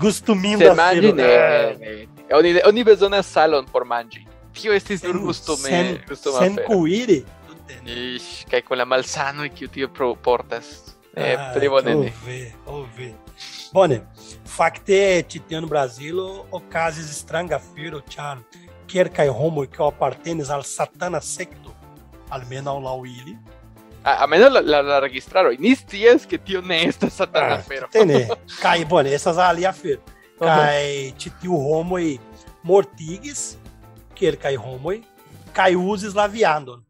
Gustuminda Se ne, ne, ne. Oni, oni bezonas salon por manĝi. Tio estis nur gustume, sen, gustuma sen afero. cuiri. Ish, kaj con la malsano kiu tio pro portas. Eh, Ah, pli bone ne. Ouve, ouve. Bone, fakte ĉi tie en Brazilo okazis stranga afero, ĉar kelkaj homoj kiu apartenis al satana sekto, almenaŭ laŭ ili, A, a menos la, la, la registraroj. Ni ke tio ne estas satana Ah, afero. Tene, kaj [LAUGHS] bone, estas alia afero. Aha. Kaj ĉi tiu homoj mortigis kelkaj homoj kaj uzis la viandon.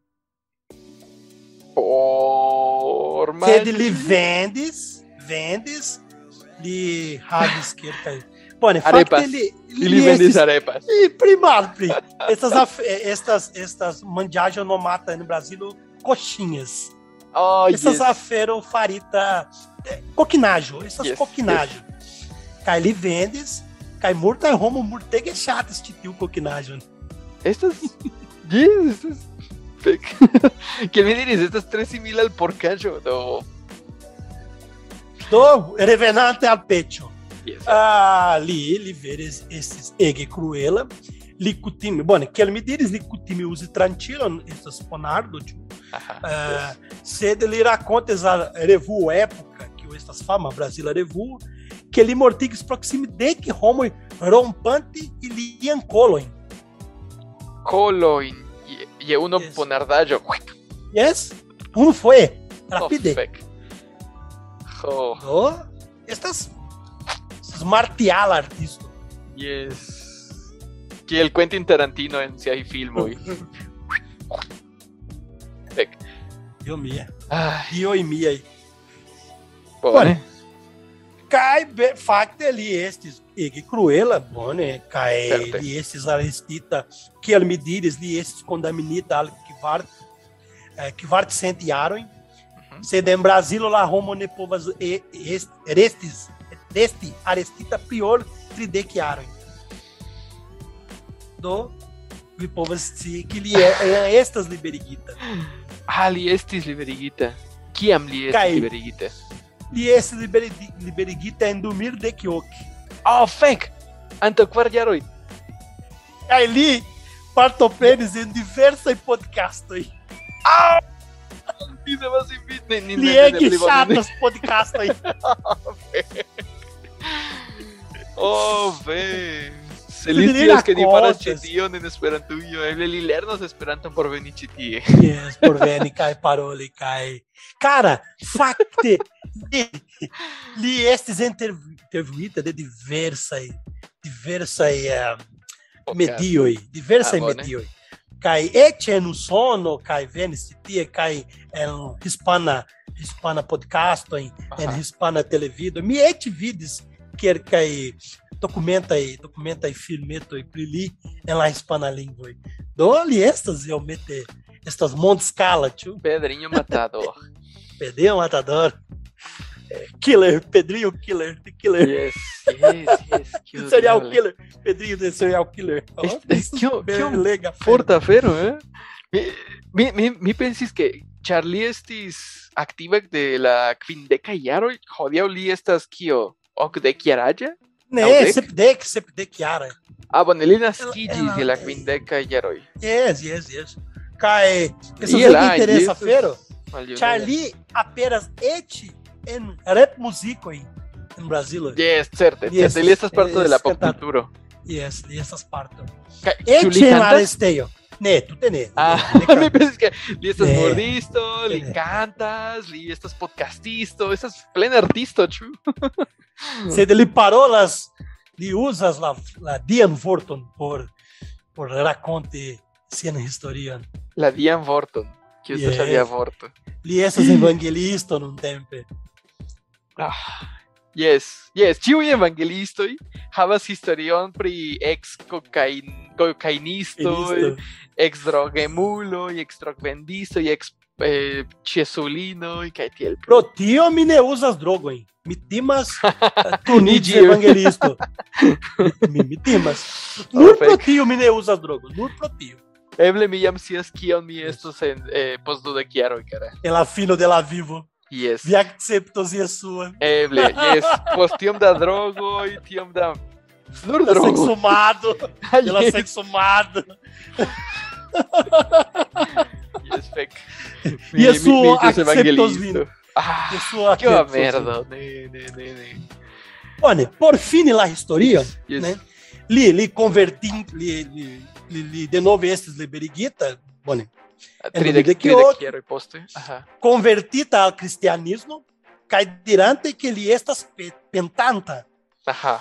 Por Sed li manĝi. vendis, vendis, li havis kelkaj. Bone, Arepas. fakte li, Ili vendis arepas. E primar, pri. Estas, af- estas, estas mandiajo nomata no Brasil, coxinhas. Oh, Essas yes. afero farita é, coquinajo, essas Yes, coquinajo. Cai li vendes, cai murta homo murtege chatas titiu coquinajo. Estas. [LAUGHS] yes, estas. [LAUGHS] ¿Quién me diris? Estas tres similar al porcacho. No. Do revenante al pecho. Yes. Ah, li, li veres esses ege cruela, li kutime, bone, kiel mi diris, li kutime uzi tranquilon, estas ponardo, tio. Aha. [LAUGHS] Ah, sed li racontes a revuo época, que o estas fama, Brasila revuo, que li mortigis proxime de que homoi rompante e lian coloin. Coloin. Je, je uno Yes. ponardaggio. Yes? Um foi, Oh, rapide. fec. Oh, Oh, estas, estas martial artisto. yes. Kiel Quentin Tarantino en siaj filmoj. Fec. Dio mia. Ai, Dio e mia. bone. Kai be- fakte li estis ege cruela, bone, Certe. li estis arestita, kiel mi diris, li estis condamnita al kvart eh, kvart cent jarojn. Mhm. Sed en Brazilo la homo ne povas e- est- restis resti arestita prior tridek jarojn. Do scii ke li estas liberigita. Ah, li estis liberigita. Kiam li estis Kai. liberigita? Li estis liberi- liberigita en 2018. Oh, fec! Antaŭ kvar jaroj. Aí li partoprenis en diversaj podcastoj. Ni devas inviti. Ni, ni, Li ege ŝatas podcastoj. [LAUGHS] Oh, ve. Se Li li scias ke ni en Esperantujo, eble li lernos Esperanton por veni ĉi tie. Yes, por veni kaj paroli kaj Cara, fakte li, li interv- intervjuita de diversaj diversaj eh, medioj, diversaj Ah, medioj. Kaj eĉ en Usono kaj venis tie kaj en hispana hispana podcasto en, en Aha. hispana televido. Mi eĉ vidis kelkaj dokumentaj dokumentaj filmetoj pri li en la hispana lingvoj. Do li estas realmente estas mondscala, tio. Pedrinho Matador. [LAUGHS] Pedrinho Matador. É, Killer, Pedrinho Killer, the Killer. yes, yes, yes. [LAUGHS] que serial. Killer. Pedrinho de Serial Killer. Oh, [LAUGHS] Este- que- que- legal. Fortafero, eh? Mi, mi, mi, pensis que Charlie estis activa de la kvindeka jaro, hodiaŭ li estas kio? Okdek jaraĝa? Ne, Audec? sepdek, sepdek jara. Ah, bone, li naskiĝis Ela- je la kvindeka jaroj. Yes, yes, yes. Kai, E isso lá, que interessa, isso- Fero. Maljunulo. Charlie apenas et en rap musico em, em Brasil. Yes, certe, Yes, certe. Li estas parto de la es cantante. popkulturo. Yes, li estas parto. Kaj- ĉu Et li en kantas? aresteio. Ne, tute ne. Ah, ne, ne mi canto. pensis que li estas Ne. mordisto, li Ne. cantas, li estas podcastisto, estas plena artisto, ĉu? [LAUGHS] Sed li parolas, li uzas la, la Dian vorton por, por rakonti sian historion. La Dian vorton. Kiu estas la Yes. Dia vorto? Li estas evangelisto nun tempe. Ah, yes, yes, ĉiuj evangelistoj havas historion pri ex kokain kokainistoj, Listo. ex drogemuloj, ex drogvendistoj, ex eh, ĉesulinoj kaj tiel plu. Pro tio mi ne uzas drogojn. Mi timas tuniĝi Idio. evangelisto. mi, mi timas. Nur pro tio mi ne uzas drogon. Nur pro tio. Eble mi jam scias kion mi estos en eh, post dudek jaroj, kara. En la fino de la vivo. Yes. Vi akceptos Jesua. Eble, [LAUGHS] yes. Post tiom da drogoj, tiom da nur drogo. sexumado. Pela [LAUGHS] yes, sexumado. [LAUGHS] yes. Jesu evangelisto. vin. Ah, que uma merda. Ne, ne, ne, ne. Bone, por fine la historion, Yes. né? Li, li convertin, li, li, li, li denove estis liberigita, bone, ok. jaroj poste. Aha. convertita al cristianismo, kaj dirante que li estas pe- pentanta. Aha.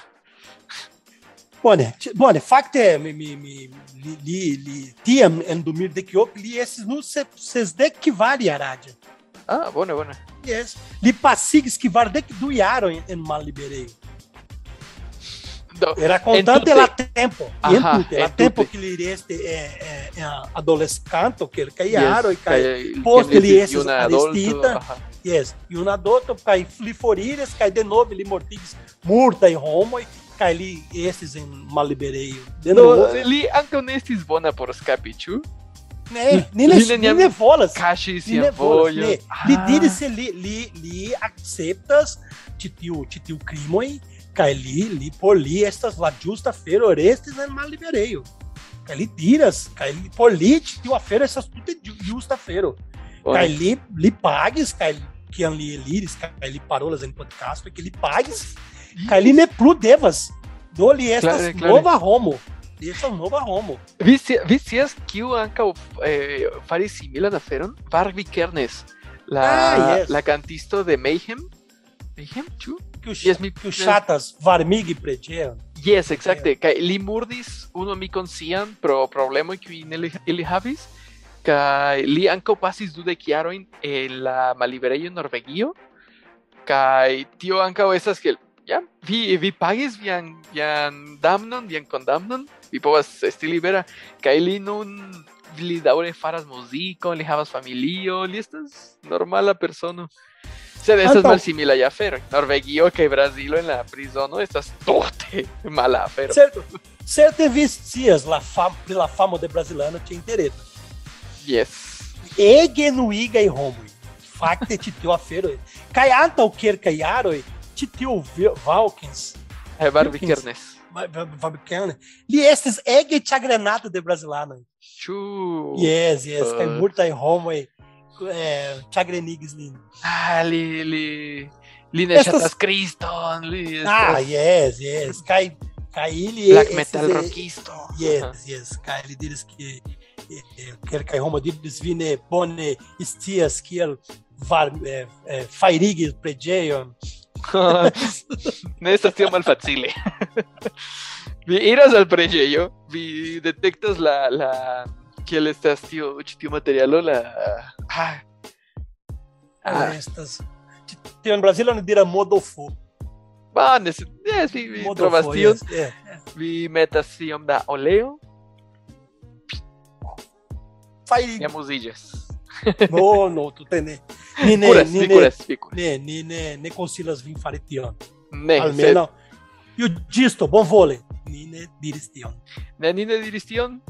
Bone, bone, fakte mi, mi, mi, li, li, li tiam en 2018 li estis nur se, sesdek kvar jaraĝa. Ah, bone, bone. Yes. Li pasigis kvardek du jarojn en malliberejo. Do, Era contante la tempo, Aha, entute, la tempo que li resti eh, eh, eh, adolescanto, que yes, jaroj poste kiam li estis estis juna adolto, arestita. aha. Yes, e un adulto kaj li foriris kaj denove li mortigis multaj homoj kaj li estis en malliberejo. No, li ankaŭ ne estis bona por skapi, ĉu? Ne, ni ne ni ne volas. Kashi volas. vojo. Ah. Li diris li, li, li acceptas titiu, titiu crimoi, kai li, li por li estas la justa fero restes en mallibereio. Kai li diras, kai li, por li titiu afero estas tute justa fero. Kai li, li pagis, kai kiam li eliris, kai li parolas en podcast, que li pagis, kai li ne plu devas. Do li estas Claro, claro. nova homo. Li estas nova homo. Vi vi scias kiu ankaŭ eh, faris similan aferon? Barbie Kernes, la, Ah, yes. la cantisto de Mayhem. Mayhem? Que o, Yes, mi- que chatas varmigi preĝejon. Yes, exacte. Kaj li murdis unu amikon sian pro problemoj kiujn ili, ili havis. Kaj li ankaŭ pasis dudek jarojn en la malliberejo Norvegio. Kaj tio ankaŭ estas kiel ja, vi, vi pagis vian, vian damnon, vian kondamnon, vi povas esti libera, kaj li nun li daŭre faras muzikon, li havas familio, li estas normala persono. Sed estas Antaŭ- malsimilaj aferoj. Norvegio kaj Brazilo en la prizono estas tute [LAUGHS] mala afero. Certo, certe vi scias la fam, pri la famo de brasiliano te interesa. Yes. Ege nuigaj homoj. Fakte ĉi tio afero. Kaj antaŭ kelkaj jaroj Vi- Valkins É Barbie Wilkins. Kernes. Va- Va- Fabricane, li estis ege ĉagrenata de brazilanoj. Ĉu? Yes, yes, kaj Uh. multaj homoj eh, ĉagrenigis lin. Ah, li, li, li Estas- li Ah, yes, yes. Kaj kaj ili black metal rockisto. Yes, yes, kaj li diris ke eh, eh, kelkaj homoj diris vi ne bone scias kiel var, eh, eh, [LAUGHS] fajrigi preĝejon. ne estas tiom malfacile. vi [LAUGHS] iras al preĝejo, vi detektas la, la, kiel estas tio, ĉi tiu materialo, la, ah, Ah. ah, Estas. Ĉi Tio en Brazilo oni diras modofo. bone, se- yes, vi, vi Modofo, trovas tion, yes, yeah. vi metas iom da oleo, Fajrigi. e muziĝas. No, no, tu te ne. Ni ne, Kuras, ni vi ne, ne, ni ne, ne consilas vin fari tion. Ne, sed Almeno. Io giusto, buon vole. Ni ne diris tion. Ne, ni ne diris tion.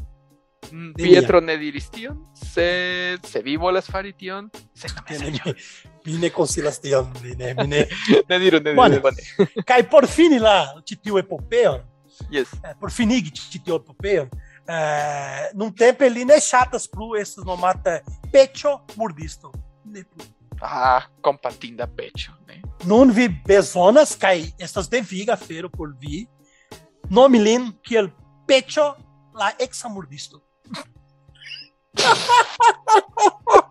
Mm, Nenia. Pietro ne diris tion. Se, se vi volas fari tion, sendome Ne, señor. mi ne consilas tion. Mi ne, mi ne. Ne diru, ne diru, bone. Kai por fini la ĉi tiu epopeon, Yes. eh, por finigi ĉi tiu epopeon, eh, num tempo li ne ŝatas plu estas nomata peĉo murdisto. Ne plu. Ah, compatinda pecho, ne? Nun vi bezonas kaj estas deviga afero por vi nomi lin kiel peĉo la murdisto. [LAUGHS]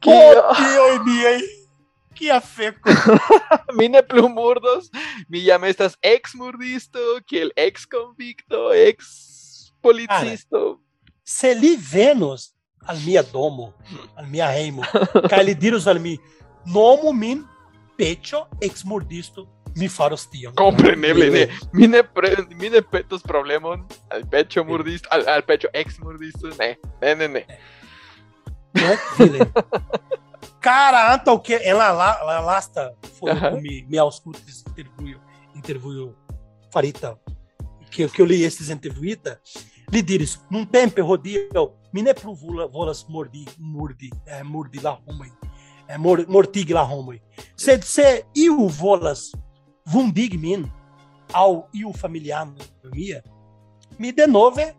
Que- Oh, miaj! Kia feko! Mi ne plu murdos, mi jam estas ex murdisto, kiel ex convicto, ex policisto. Se li venos al mia domo, al mia hejmo, kaj li dirus al mi, nomu min peĉo ex murdisto, mi faros tion. Compreneble, ne. Mi ne, pre, mi ne petos problemon al pecho murdisto, al, al pecho ex murdisto, ne. Ne, ne, ne. Né, Vile? Cara, antaŭ ke en la, la, la lasta Aha. uh mi, mi aŭskultis intervjuo, intervjuo farita, que, que eu li estis intervjuita, li diris, nuntempe hodiaŭ mi ne plu vola- volas mordi, murdi, eh, murdi la homoj, eh, mor, mortigi la homoj. Sed se iu volas vundigi min aŭ iu familiano mia, mi denove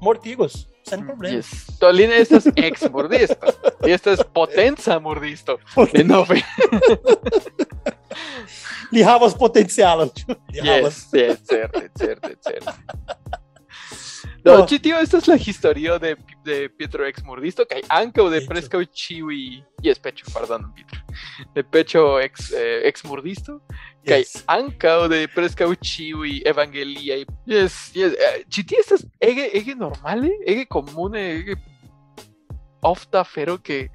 mortigos, sen problema. Yes. Do li ne estas ex murdisto. Li [LAUGHS] estas potenza murdisto. De nove. Li havas potencialon. Li havas. Yes, yes, certe, certe, certe. Do, No. ĉi tio estas la historio de, de Pietro ex murdisto kaj ankaŭ de Pecho. preskaŭ ĉiuj, yes, pecho, pardon, Pietro. De pecho ex eh, ex murdisto kaj Yes. ankaŭ de preskaŭ ĉiuj evangeliaj. Yes, yes, eh, ĉi tie estas ege ege normale, ege komune, ege ofta afero que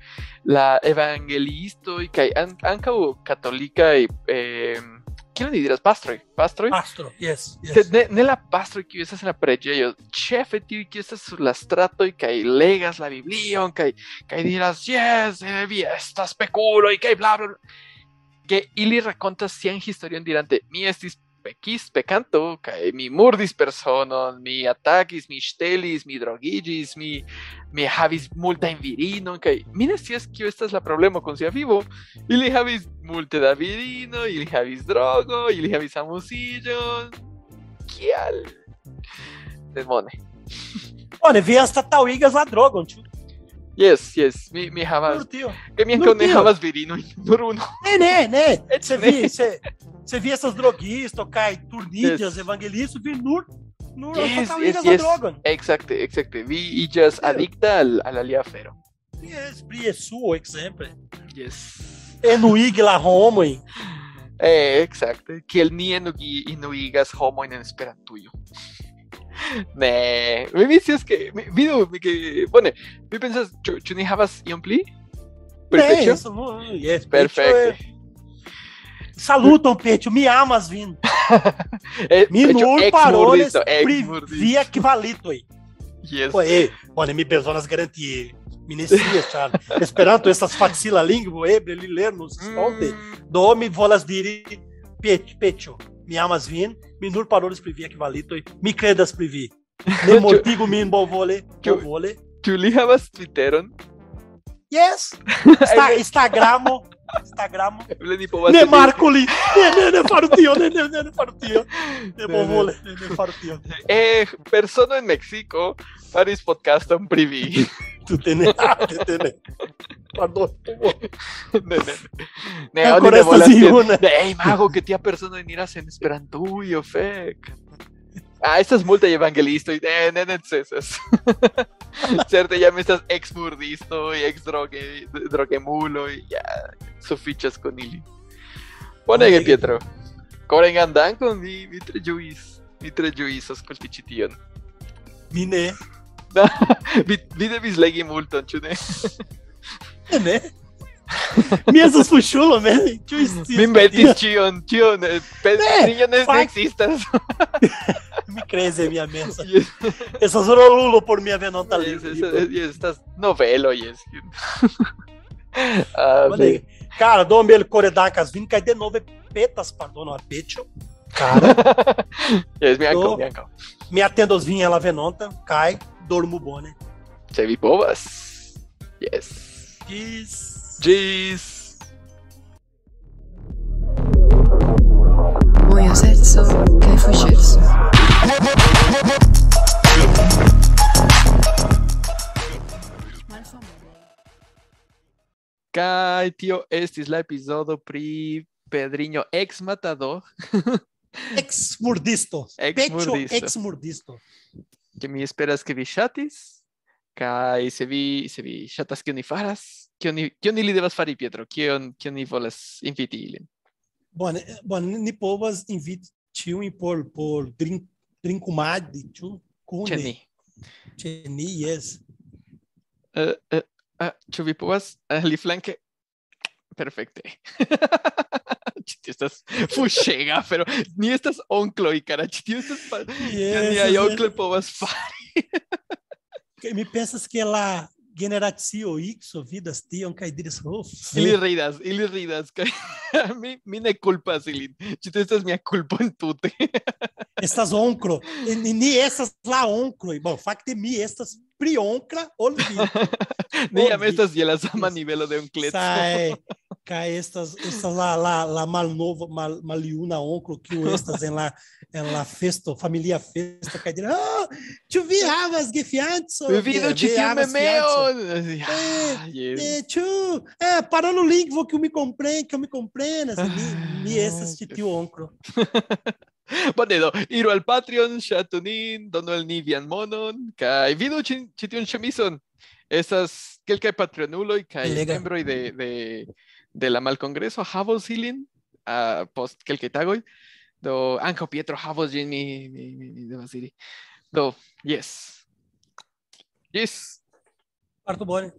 la evangeliistoj kaj an, ankaŭ katolikaj eh, kiel ni diras pastroj, pastroj Pastro, yes, yes. Ne, ne la pastroj kiuj estas en la preĝejo, ĉefe tiuj kiuj estas sur la stratoj kaj legas la Biblion kaj kaj diras, "Jes, eh, vi estas spekuloj kaj bla bla bla." Que ili rakontas sian historion dirante, mi estis pekis pecanto, kai mi murdis personon, mi atakis, mi stelis, mi drogigis, mi mi havis multa in virino, kai mi ne scias kio estas la problemo kun sia vivo. Ili havis multe da virino, ili havis drogo, ili havis amusilon. Kial? Demone. Bone, vi anstataŭigas la drogon, ĉu? Yes, yes, mi mi havas, Nur tio. ke mi ankaŭ ne havas nur unu. Ne, ne, ne. Ne. vi, você, você vi essas droguistas, cai turnídeas, Yes. evangelistas, vi nur, nur Yes, anstataŭigas yes, la yes. drogon. Exacte, exacte. Vi iĝas adikta al al alia afero. Yes, pri suo, exemple. Yes. Enuig la homoj. Eh, exacte. Kiel ni enugi inuigas homojn en Esperantujo. [LAUGHS] Ne, mi scias ke mi vidu mi ke bone, mi pensas ĉu ĉu ni havas iom pli? Ne, Perfection? isso não- yes, Pecho Perfekte. é- Salutam, Pecho, me amas, vindo. Eh, Minur ex paroles murdisto, ex pri murdisto. via equivalito aí. Yes. Pô, e, bone, mi bezonas garantie. Minesias, Charles. Esperanto estas facila lingvo ebre li lernos stonte. Mm, Do mi volas diri Pecho, Pecho, mi amas vin, mi nur paroles pri via equivalito mi credas pri vi. [LAUGHS] Ne mortigu min bonvole, Ĉu- bonvole. Ĉu li havas Twitteron? Yes. [LAUGHS] Insta, Instagramo, Instagramo. Eble ni povas Ne sedi- marco li. Ne, ne, ne faru tio, ne, ne, ne, ne faru tio. Ne bonvole, ne, ne faru tio. Eh, persono en Mexico faris podcaston pri vi. Tu ne, tu ne. Pardon. ne, ne. Ne, Ancora oni ne estas volas tiel- iune. Ne, Ey, mago, que tia persona eniras en Esperantujo, fek. Ah, estas multaj evangelistoj, ne, ne necesas. [LAUGHS] Certe jam estas ex-murdistoj, ex-droge, drogemuloj, ja, sufiĉas kun ili. Bonege, Bonege. Pietro. Korengan dankon, mi, mi tre ĝuis. Mi tre ĝuis aŭskulti ĉi tion. Mi ne. vi, [LAUGHS] vi devis legi multon, ĉu ne? Ne, fuŝulo, ne. Ĉu estis- Mi Ne, tio ne fak- ekzistas. Mi creze minha mensa. Yes. Essas rolulo por minha venonta Yes, livre. yes, yes, estas novelo, yes. [LAUGHS] Ah, Cara, dom ele coredacas vindo, cai de novo e petas, pardon, a pecho. Cara, [LAUGHS] yes, mi ankaŭ, Do- mi ankaŭ. me atendo as vinhas ela venonta, cai, dormo bone. Se vi povas. Yes. Diz. Moja serco kaj fuŝirso. Kaj tio estis la epizodo pri Pedriño ex matador, [LAUGHS] Ex murdisto. Ex Pecho murdisto. ex murdisto. que mi esperas ke vi ŝatis. Kaj se vi se vi ŝatas kion ni faras, kion ni kion ili devas fari, Pietro? Kion kion ni volas inviti ilin? Bom, né, bom, ni povas inviti tiun por por drink drinkumadi, Ĉe kune. ni. Ĉe ni, yes. Eh, eh, ah, ĉu vi povas aliflanke? Perfekte. Ĉi [LAUGHS] tio estas fuŝega, pero ni estas onkloj, kara. Ĉi tio estas Yes, niaj yes, onkloj povas fari. Me pensas que la generacio X vidas tion kaj diris, oh, Ili ridas, ili ridas. kaj [LAUGHS] mi, mi ne kulpas ilin. Ĉi tio estas mia kulpo entute. [LAUGHS] estas oncro, e ni ni estas la oncro. Bom, fakte mi estas pri oncra ol vi. [LAUGHS] Ni jam estas je la sama nivelo de onkleco. Sai, kaj estas estas la la la malnova mal, maliuna oncro kiu estas en la en la festo, familia festa kaj diras, oh, ĉu vi havas gefianco? Mi vidu Vi- havas fianco?" memeon. Ah, yes. É, tio, é, parando o lingvo que eu me compreendo, que eu me compreendo, assim, mi, mi Ah, estas que tio oncro. [LAUGHS] Bone do, iru al Patreon, ŝatu nin, donu al ni vian monon, kaj vidu tiun ĉemison. Estas kelkaj patronuloj kaj membroj de, de, de la malkongreso havos ilin uh, post kelkaj tagoj. Do ankaŭ Pietro havos ĝin, mi, mi, mi, mi devas diri. Do, yes. Yes. Parto bone.